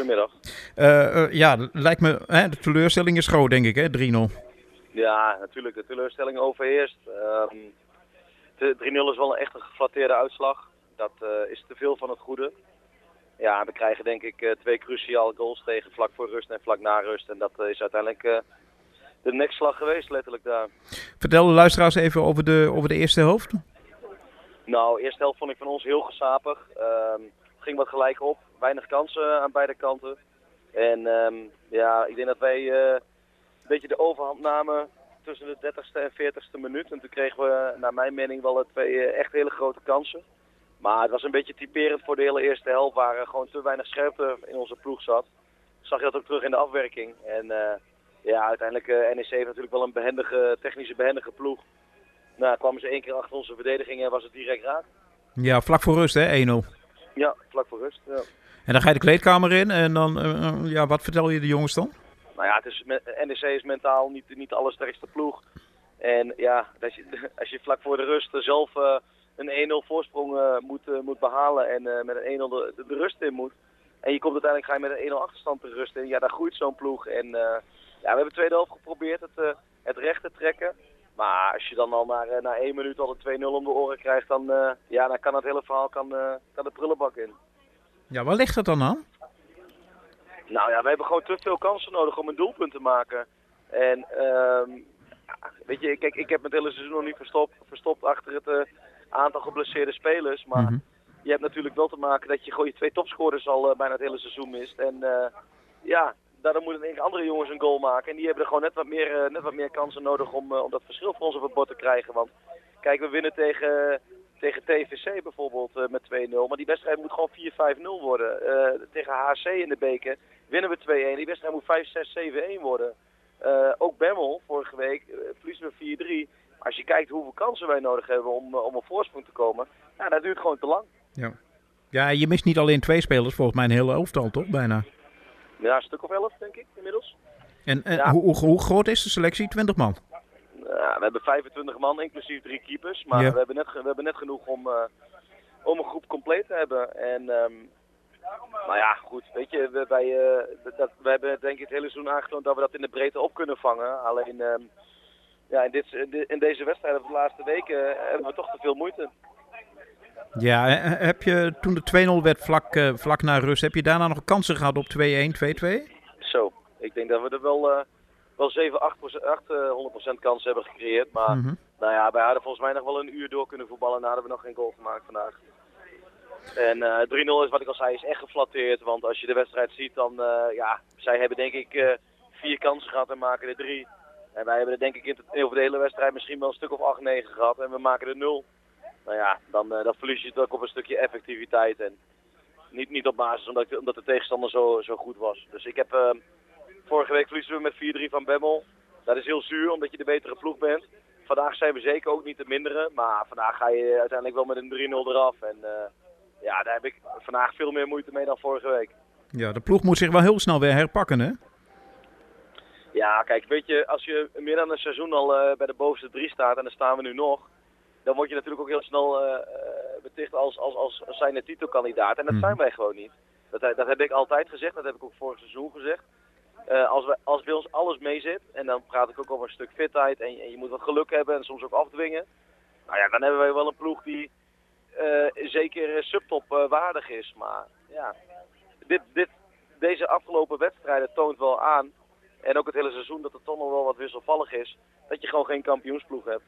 Goedemiddag. Uh, uh, ja, lijkt me, hè, de teleurstelling is groot, denk ik, hè, 3-0. Ja, natuurlijk. De teleurstelling overheerst. Um, 3-0 is wel een echt een geflatteerde uitslag. Dat uh, is te veel van het goede. Ja, we krijgen denk ik twee cruciale goals tegen vlak voor rust en vlak na rust. En dat is uiteindelijk de nekslag geweest, letterlijk daar. Vertel de luisteraars even over de, over de eerste helft. Nou, de eerste helft vond ik van ons heel gesapig. Um, ging wat gelijk op. Weinig kansen aan beide kanten. En um, ja, ik denk dat wij uh, een beetje de overhand namen tussen de 30ste en 40ste minuut. En toen kregen we, naar mijn mening, wel twee uh, echt hele grote kansen. Maar het was een beetje typerend voor de hele eerste helft, waar er gewoon te weinig scherpte in onze ploeg zat. Zag je dat ook terug in de afwerking. En uh, ja, uiteindelijk uh, NEC heeft natuurlijk wel een behendige, technische behendige ploeg. Nou, kwamen ze één keer achter onze verdediging en was het direct raak. Ja, vlak voor rust hè, 1-0. Ja, vlak voor rust. Ja. En dan ga je de kleedkamer in en dan, uh, ja, wat vertel je de jongens dan? Nou ja, het is, NEC is mentaal niet, niet de allersterkste ploeg. En ja, als je, als je vlak voor de rust zelf uh, een 1-0 voorsprong moet, moet behalen en met een 1-0 de, rust in moet. En je komt uiteindelijk ga je met een 1-0 achterstand de rust in. Ja, daar groeit zo'n ploeg. En ja, we hebben de tweede helft geprobeerd het, het recht te trekken. Maar als je dan al na, na één minuut al de 2-0 om de oren krijgt, dan, ja, dan kan het hele verhaal kan, kan de prullenbak in. Ja, waar ligt dat dan aan? Nou ja, we hebben gewoon te veel kansen nodig om een doelpunt te maken. En uh, weet je, kijk, ik heb het hele seizoen nog niet verstopt, verstopt achter het uh, aantal geblesseerde spelers. Maar mm -hmm. je hebt natuurlijk wel te maken dat je gewoon je twee topscorers al bijna het hele seizoen mist. En ja, daardoor moeten denk ik andere jongens een goal maken. En die hebben er gewoon net wat meer, uh, net wat meer kansen nodig om, uh, om dat verschil voor ons op het bord te krijgen. Want kijk, we winnen tegen, tegen TVC bijvoorbeeld uh, met 2-0. Maar die wedstrijd moet gewoon 4-5-0 worden. tegen HC in de beker winnen we 2-1. Die wedstrijd moet 5-6-7-1 worden. ook Bemmel, vorige week, verliezen we 4-3. Als je kijkt hoeveel kansen wij nodig hebben om, om een voorsprong te komen, nou, dat duurt gewoon te lang. Ja. ja, je mist niet alleen twee spelers, volgens mij een hele elftal toch, bijna? Ja, een stuk of elf, denk ik, inmiddels. En, en ja. hoe, hoe, hoe, groot is de selectie? 20 man? We hebben 25 man, inclusief drie keepers. Maar ja. we, hebben net, we hebben net genoeg om, uh, om een groep compleet te hebben. En, um, nou ja, goed, weet je, we, wij, uh, dat, we hebben denk ik het hele seizoen aangetoond dat we dat in de breedte op kunnen vangen. Alleen, um, ja, in, dit, in deze wedstrijd, de laatste weken, hebben we toch te veel moeite. Ja, heb je toen de 2-0 werd vlak, uh, vlak na rust, heb je daarna nog kansen gehad op 2-1, 2-2? Zo, ik denk dat we er wel, wel 7, 8, 800% kans hebben gecreëerd. Maar mm -hmm. nou ja, wij hadden volgens mij nog wel een uur door kunnen voetballen en hadden we nog geen goal gemaakt vandaag. En uh, 3-0 is wat ik al zei, is echt geflatteerd. Want als je de wedstrijd ziet, dan ja, zij hebben denk ik vier kansen gehad en maken er drie. En wij hebben er denk ik in de, over de hele wedstrijd misschien wel een stuk of 8, 9 gehad en we maken er nul nou ja, dan, dan verlies je het ook op een stukje effectiviteit. En niet, niet op basis omdat, omdat de tegenstander zo, zo goed was. Dus ik heb, vorige week verliezen we met 4-3 van Bemmel. Dat is heel zuur, omdat je de betere ploeg bent. Vandaag zijn we zeker ook niet de mindere. Maar vandaag ga je uiteindelijk wel met een 3-0 eraf. En uh, ja, daar heb ik vandaag veel meer moeite mee dan vorige week. Ja, de ploeg moet zich wel heel snel weer herpakken, hè? Ja, kijk, weet je, als je meer dan een seizoen al uh, bij de bovenste drie staat, en daar staan we nu nog, dan word je natuurlijk ook heel snel uh, beticht als, als, als, als zijnde titelkandidaat. En dat zijn wij gewoon niet. Dat, dat heb ik altijd gezegd, dat heb ik ook vorig seizoen gezegd. Uh, als, we, als bij ons alles mee zit, en dan praat ik ook over een stuk fitheid en, je moet wat geluk hebben en soms ook afdwingen. Nou ja, dan hebben wij wel een ploeg die uh, zeker subtop uh, waardig is. Maar ja, dit, dit, deze afgelopen wedstrijden toont wel aan, en ook het hele seizoen dat het toch nog wel wat wisselvallig is, dat je gewoon geen kampioensploeg hebt.